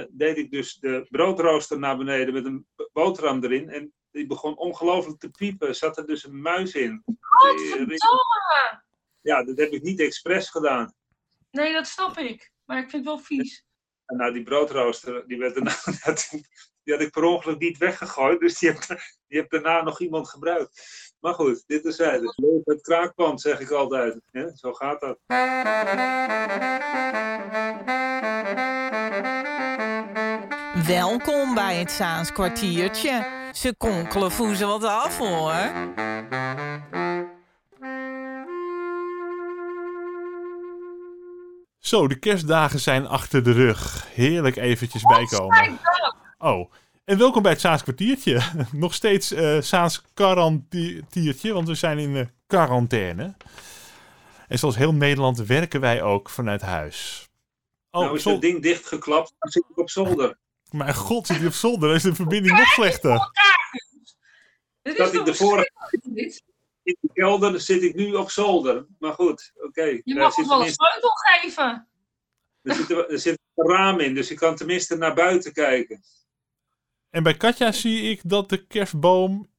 eh, deed ik dus de broodrooster naar beneden met een boterham erin. En die begon ongelooflijk te piepen. Zat er dus een muis in. Godverdomme! Ja, dat heb ik niet expres gedaan. Nee, dat snap ik. Maar ik vind het wel vies. En nou, die broodrooster, die, werd daarna, die had ik per ongeluk niet weggegooid. Dus die heeft, die heeft daarna nog iemand gebruikt. Maar goed, dit is. Dus leuk het kraakpand, zeg ik altijd. Ja, zo gaat dat. Welkom bij het Saans kwartiertje. Ze konkelen voezen wat af hoor. Zo, de kerstdagen zijn achter de rug. Heerlijk eventjes bijkomen. Oh, en welkom bij het Saans kwartiertje. Nog steeds eh Saans quarantiertje, want we zijn in de quarantaine. En zoals heel Nederland werken wij ook vanuit huis. Oh, nou is het ding dichtgeklapt, dan zit ik op zolder. Mijn god, zit hij op zolder? Dan is de verbinding nog slechter. Dat is ik de vorige-? In de kelder zit ik nu op zolder. Maar goed, oké. Je Daar mag zit ons wel een sleutel geven. Er zit, er, er zit een raam in, dus ik kan tenminste naar buiten kijken. En bij Katja zie ik dat de kerstboom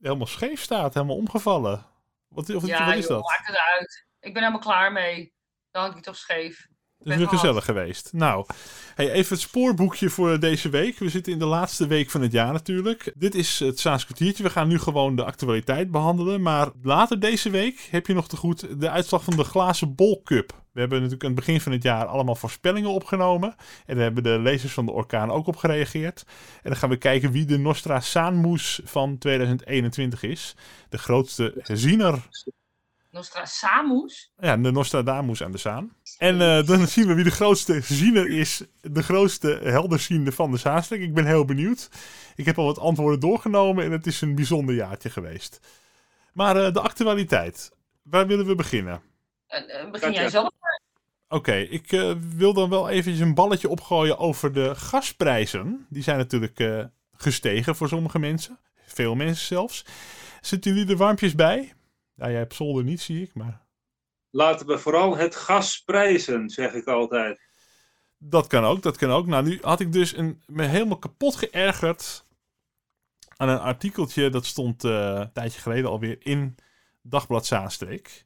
helemaal scheef staat, helemaal omgevallen. Wat, of, Ja, wat is joh, dat? maakt het uit. Ik ben helemaal klaar mee. Dan had ik het toch scheef. Het is weer gezellig geweest. Nou, hey, even het spoorboekje voor deze week. We zitten in de laatste week van het jaar natuurlijk. Dit is het Saans kwartiertje. We gaan nu gewoon de actualiteit behandelen. Maar later deze week heb je nog te goed de uitslag van de Glazen Bol Cup. We hebben natuurlijk aan het begin van het jaar allemaal voorspellingen opgenomen. En daar hebben de lezers van de orkaan ook op gereageerd. En dan gaan we kijken wie de Nostra Saanmoes van 2021 is. De grootste ziener Nostradamus? ja, de Nostradamus aan de Zaan. En eh, dan zien we wie de grootste ziener is. De grootste helderziende van de Zaanstreek. Ik ben heel benieuwd. Ik heb al wat antwoorden doorgenomen en het is een bijzonder jaartje geweest. Maar eh, de actualiteit. Waar willen we beginnen? Eh, begin jij zelf? Oké, ik eh, wil dan wel eventjes een balletje opgooien over de gasprijzen. Die zijn natuurlijk eh, gestegen voor sommige mensen. Veel mensen zelfs. Zitten jullie er warmpjes bij? Ja, jij hebt zolder niet, zie ik, maar... Laten we vooral het gas prijzen, zeg ik altijd. Dat kan ook, dat kan ook. Nou, nu had ik dus een, me helemaal kapot geërgerd aan een artikeltje. Dat stond eh, een tijdje geleden alweer in Dagblad Zaanstreek.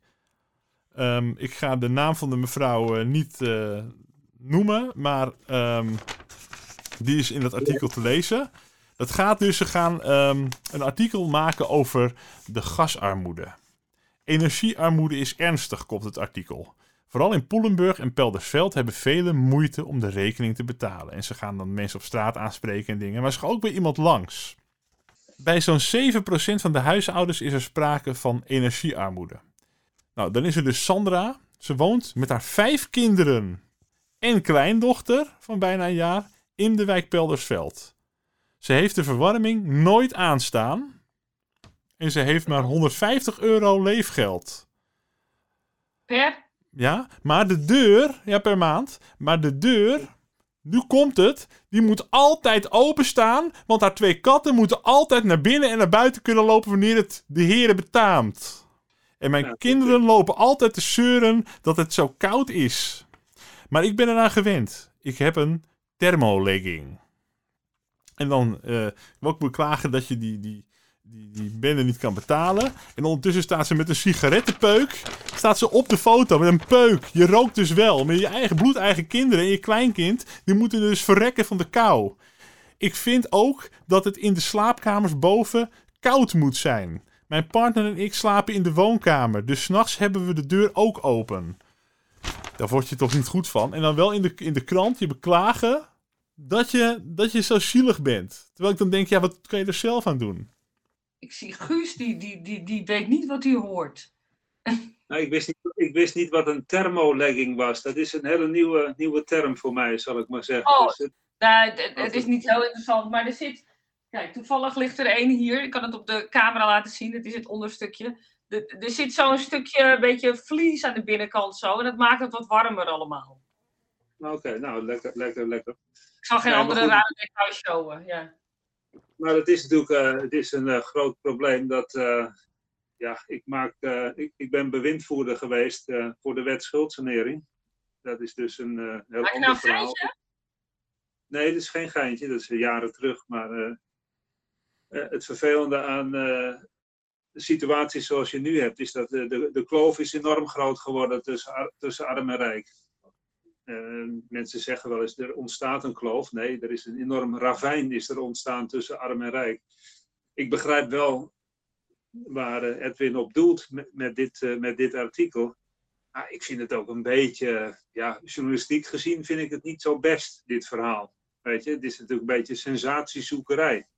Ehm, ik ga de naam van de mevrouw eh, niet eh, noemen, maar ehm, die is in dat artikel te lezen. Dat gaat dus, ze gaan ehm, een artikel maken over de gasarmoede. Energiearmoede is ernstig, komt het artikel. Vooral in Poelenburg en Peldersveld hebben velen moeite om de rekening te betalen. En ze gaan dan mensen op straat aanspreken en dingen. Maar ze gaan ook bij iemand langs. Bij zo'n 7% van de huishoudens is er sprake van energiearmoede. Nou, dan is er dus Sandra. Ze woont met haar vijf kinderen en kleindochter van bijna een jaar in de wijk Peldersveld. Ze heeft de verwarming nooit aanstaan. En ze heeft maar 150 euro leefgeld. Per? Ja, maar de deur, ja per maand, maar de deur, nu komt het, die moet altijd openstaan, want haar twee katten moeten altijd naar binnen en naar buiten kunnen lopen wanneer het de heren betaamt. En mijn Ja, kinderen lopen altijd te zeuren dat het zo koud is. Maar ik ben eraan gewend. Ik heb een thermolegging. En dan eh ook beklagen dat je die, die, die, die bende niet kan betalen. En ondertussen staat ze met een sigarettenpeuk. Staat ze op de foto met een peuk. Je rookt dus wel. Maar je eigen bloedeigen kinderen en je kleinkind. Die moeten dus verrekken van de kou. Ik vind ook dat het in de slaapkamers boven koud moet zijn. Mijn partner en ik slapen in de woonkamer. Dus s'nachts hebben we de deur ook open. Daar word je toch niet goed van. En dan wel in de, in de krant je beklagen dat je, dat je zo zielig bent. Terwijl ik dan denk, ja, wat kan je er zelf aan doen? Ik zie Guus, die, die, die, die weet niet wat hij hoort. Nou, ik, wist niet, ik wist niet wat een thermolegging was. Dat is een hele nieuwe, nieuwe term voor mij, zal ik maar zeggen. Oh. Dus het- Nou, het, het is niet heel interessant, maar er zit... Kijk, toevallig ligt er één hier. Ik kan het op de camera laten zien. Het is het onderstukje. De- er zit zo'n stukje, een beetje vlies aan de binnenkant zo. En dat maakt het wat warmer allemaal. Oké, nou, lekker, lekker, lekker. Ik zal geen andere rare details showen. Ja. Maar het is natuurlijk eh, het is een eh, groot probleem dat... eh, ja, ik, maak, ik, ik ben bewindvoerder geweest voor de wet schuldsanering. Dat is dus een heel Maak nou ander een verhaal. feitje? Nee, dat is geen geintje, dat is jaren terug. Maar het vervelende aan de situatie zoals je nu hebt, is dat de, de, de kloof is enorm groot geworden tussen, tussen arm en rijk. Eh, mensen zeggen wel eens, er ontstaat een kloof. Nee, er is een enorm ravijn is er ontstaan tussen arm en rijk. Ik begrijp wel waar eh, Edwin op doelt met, dit, eh, met dit artikel. Maar ik vind het ook een beetje, ja, journalistiek gezien vind ik het niet zo best, dit verhaal. Weet je, het is natuurlijk een beetje sensatiezoekerij.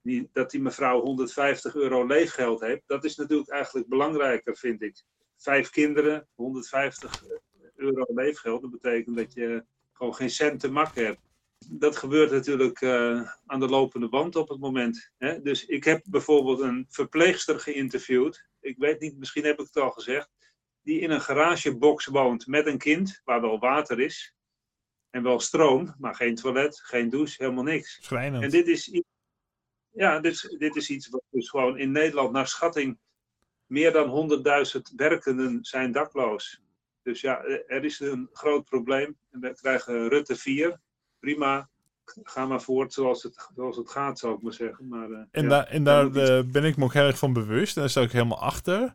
Die, dat die mevrouw 150 euro leefgeld heeft, dat is natuurlijk eigenlijk belangrijker, vind ik. Vijf kinderen, 150 euro leefgeld, dat betekent dat je gewoon geen cent te mak hebt. Dat gebeurt natuurlijk eh, aan de lopende band op het moment. Hè? Dus ik heb bijvoorbeeld een verpleegster geïnterviewd. Ik weet niet, misschien heb ik het al gezegd. Die in een garagebox woont met een kind, waar wel water is. En wel stroom, maar geen toilet, geen douche, helemaal niks. Schrijnend. En dit is, ja, dit, is- dit is iets wat dus gewoon in Nederland naar schatting meer dan 100.000 werkenden zijn dakloos. Dus ja, er is een groot probleem. En we krijgen Rutte 4. Prima, ga maar voort zoals het, zoals het gaat, zou ik maar zeggen. Maar, eh, En, ja, daar en daar eh, ben ik me ook heel erg van bewust. En daar sta ik helemaal achter.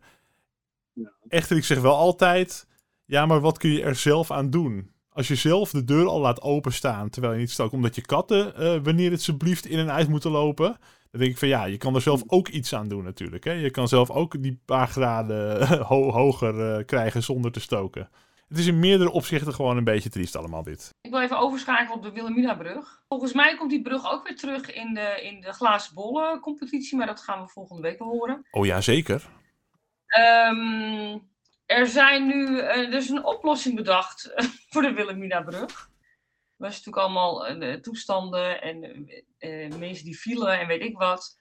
Ja. Echter, ik zeg wel altijd... Ja, maar wat kun je er zelf aan doen? Als je zelf de deur al laat openstaan... terwijl je niet staat omdat je katten... eh, wanneer het ze blieft in en uit moeten lopen... dan denk ik van ja, je kan er zelf ook iets aan doen natuurlijk. Hè? Je kan zelf ook die paar graden ho- hoger eh, krijgen zonder te stoken. Het is in meerdere opzichten gewoon een beetje triest allemaal dit. Ik wil even overschakelen op de Wilhelmina-brug. Volgens mij komt die brug ook weer terug in de, in de glazen bollen competitie, maar dat gaan we volgende week wel horen. Oh ja, zeker. Ehm, er zijn nu, er is een oplossing bedacht voor de Wilhelmina-brug. Was natuurlijk allemaal eh, toestanden en eh, eh, mensen die vielen en weet ik wat.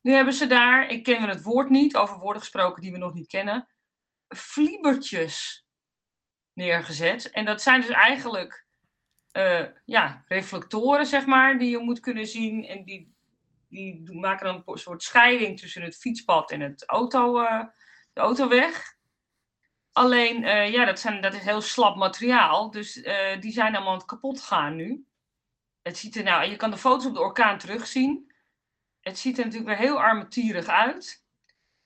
Nu hebben ze daar, ik ken het woord niet, over woorden gesproken die we nog niet kennen, vliebertjes neergezet. En dat zijn dus eigenlijk ja, reflectoren, zeg maar, die je moet kunnen zien. En die, die maken dan een soort scheiding tussen het fietspad en het auto, de autoweg. Alleen, eh, ja, dat, zijn, dat is heel slap materiaal. Dus eh, die zijn allemaal aan het kapot gaan nu. Het ziet er nou, je kan de foto's op de orkaan terugzien. Het ziet er natuurlijk weer heel armetierig uit.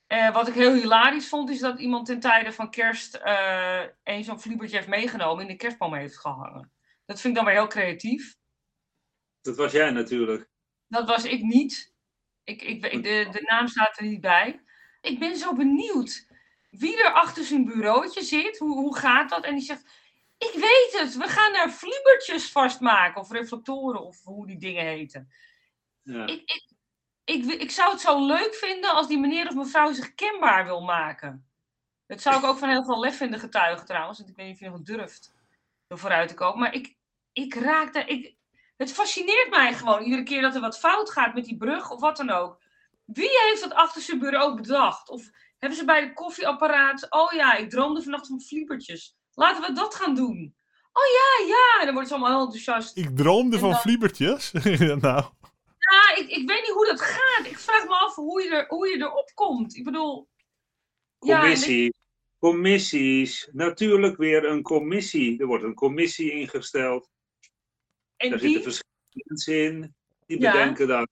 Eh, wat ik heel hilarisch vond, is dat iemand ten tijde van kerst een zo'n vliebertje heeft meegenomen en in de kerstboom heeft gehangen. Dat vind ik dan weer heel creatief. Dat was jij natuurlijk. Dat was ik niet. Ik, ik, de, de naam staat er niet bij. Ik ben zo benieuwd wie er achter zijn bureautje zit. Hoe, hoe gaat dat? En die zegt, ik weet het, we gaan daar vliebertjes vastmaken. Of reflectoren, of hoe die dingen heten. Ja. Ik, ik, ik, ik zou het zo leuk vinden als die meneer of mevrouw zich kenbaar wil maken. Dat zou ik ook van heel veel lef vinden getuigen trouwens. Want ik weet niet of je nog durft er vooruit te komen. Maar ik, ik raak daar... Ik, het fascineert mij gewoon iedere keer dat er wat fout gaat met die brug of wat dan ook. Wie heeft dat achter zijn bureau bedacht? Of hebben ze bij de koffieapparaat... Oh ja, ik droomde vannacht van vliebertjes. Laten we dat gaan doen. Oh ja, ja. En dan wordt ze allemaal heel enthousiast. Ik droomde En van dan- vliebertjes. nou, Ja, ik, ik weet niet hoe dat gaat. Ik vraag me af hoe je, er, hoe je erop komt. Ik bedoel... Ja, Commissie. Commissies. Natuurlijk weer een commissie. Er wordt een commissie ingesteld. en Daar die... zitten verschillende mensen in. Die Ja. bedenken dan.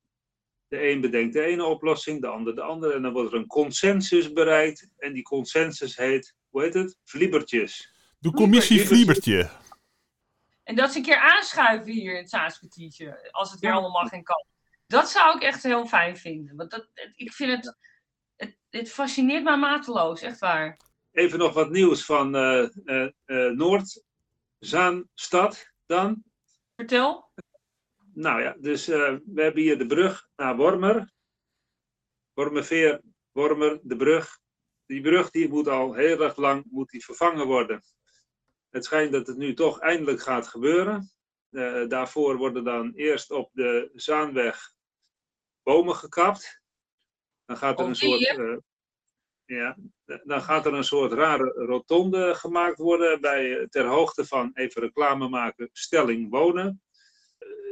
De een bedenkt de ene oplossing, de ander de andere. En dan wordt er een consensus bereikt. En die consensus heet, hoe heet het? Vliebertjes. de commissie. Vliebertje. En dat ze een keer aanschuiven hier in het Saanskwartiertje, als het weer allemaal mag en kan. Dat zou ik echt heel fijn vinden. Want dat, ik vind het, het, het fascineert mij mateloos, echt waar. Even nog wat nieuws van eh eh eh, Noord-Zaanstad dan. Vertel. Nou ja, dus eh, we hebben hier de brug naar Wormer. Wormerveer, Wormer, de brug. Die brug die moet al heel erg lang moet die vervangen worden. Het schijnt dat het nu toch eindelijk gaat gebeuren. Eh, daarvoor worden dan eerst op de Zaanweg bomen gekapt. Dan gaat er een soort. eh, ja, dan gaat er een soort rare rotonde gemaakt worden bij, ter hoogte van, even reclame maken, Stelling Wonen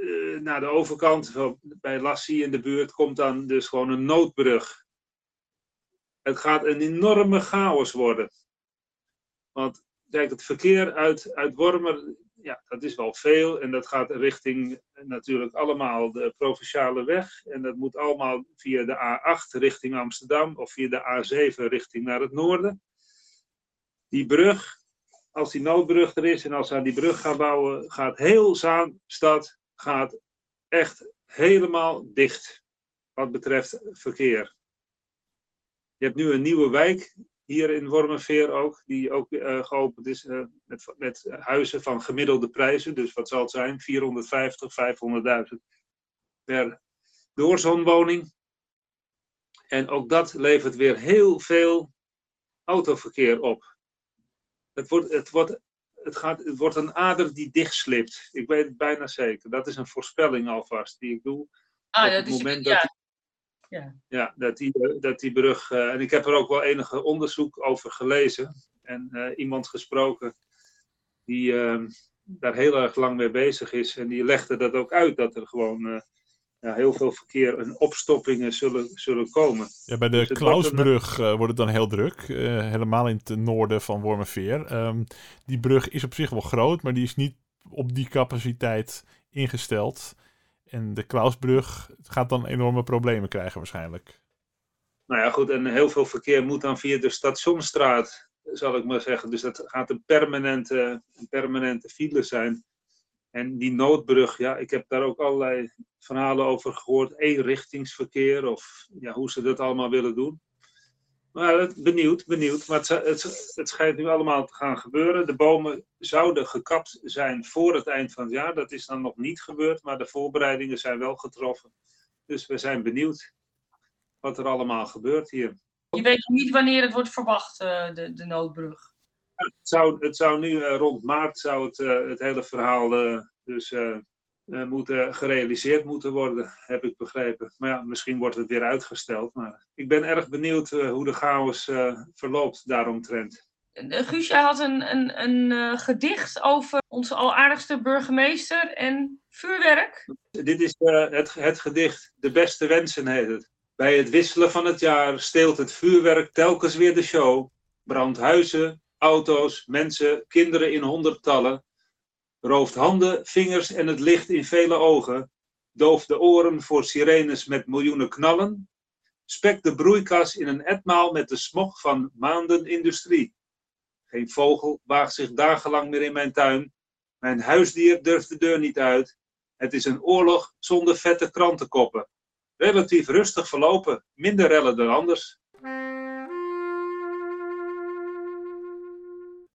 eh, naar de overkant, bij Lassie in de buurt, komt dan dus gewoon een noodbrug. Het gaat een enorme chaos worden. Want kijk, het verkeer uit, uit Wormer ja, dat is wel veel. En dat gaat richting natuurlijk allemaal de provinciale weg. En dat moet allemaal via de A8 richting Amsterdam of via de A7 richting naar het noorden. Die brug, als die noodbrug er is en als ze die brug gaan bouwen, gaat heel Zaanstad gaat echt helemaal dicht wat betreft verkeer. Je hebt nu een nieuwe wijk hier in Wormerveer ook, die ook uh, geopend is uh, met, met huizen van gemiddelde prijzen. Dus wat zal het zijn? 450, 500.000 per doorzonwoning. En ook dat levert weer heel veel autoverkeer op. Het wordt, het wordt, het gaat, het wordt een ader die dichtslipt. Ik weet het bijna zeker. Dat is een voorspelling alvast die ik doe. Ah, op het dat moment is, dat ja. Ja, ja dat, die, dat die brug. Uh, en ik heb er ook wel enige onderzoek over gelezen. En uh, iemand gesproken die uh, daar heel erg lang mee bezig is. En die legde dat ook uit, dat er gewoon uh, ja, heel veel verkeer en opstoppingen zullen, zullen komen. Ja, bij de dus Klausbrug wordt, wordt het dan heel druk. helemaal in het noorden van Wormerveer. Um, die brug is op zich wel groot, maar die is niet op die capaciteit ingesteld. En de Klausbrug gaat dan enorme problemen krijgen waarschijnlijk. Nou ja, goed. En heel veel verkeer moet dan via de Stationstraat, zal ik maar zeggen. Dus dat gaat een permanente, een permanente file zijn. En die noodbrug, ja, ik heb daar ook allerlei verhalen over gehoord. Eenrichtingsverkeer of ja, hoe ze dat allemaal willen doen. Maar benieuwd, benieuwd. Maar het, het, het, schijnt nu allemaal te gaan gebeuren. De bomen zouden gekapt zijn voor het eind van het jaar. Dat is dan nog niet gebeurd, maar de voorbereidingen zijn wel getroffen. Dus we zijn benieuwd wat er allemaal gebeurt hier. Je weet niet wanneer het wordt verwacht, eh, de, de noodbrug. Het zou, het zou nu eh, rond maart zou het, eh, het hele verhaal dus uh, moeten gerealiseerd moeten worden, heb ik begrepen. Maar ja, misschien wordt het weer uitgesteld. Maar ik ben erg benieuwd hoe de chaos verloopt daaromtrent. Guus, jij had een, een, een gedicht over onze alaardigste burgemeester en vuurwerk. Dit is het, het gedicht De beste wensen heet het. Bij het wisselen van het jaar steelt het vuurwerk telkens weer de show. Brandt huizen, auto's, mensen, kinderen in honderdtallen rooft handen, vingers en het licht in vele ogen, dooft de oren voor sirenes met miljoenen knallen, spekt de broeikas in een etmaal met de smog van maanden industrie. Geen vogel waagt zich dagenlang meer in mijn tuin, mijn huisdier durft de deur niet uit. Het is een oorlog zonder vette krantenkoppen. Relatief rustig verlopen, minder rellen dan anders.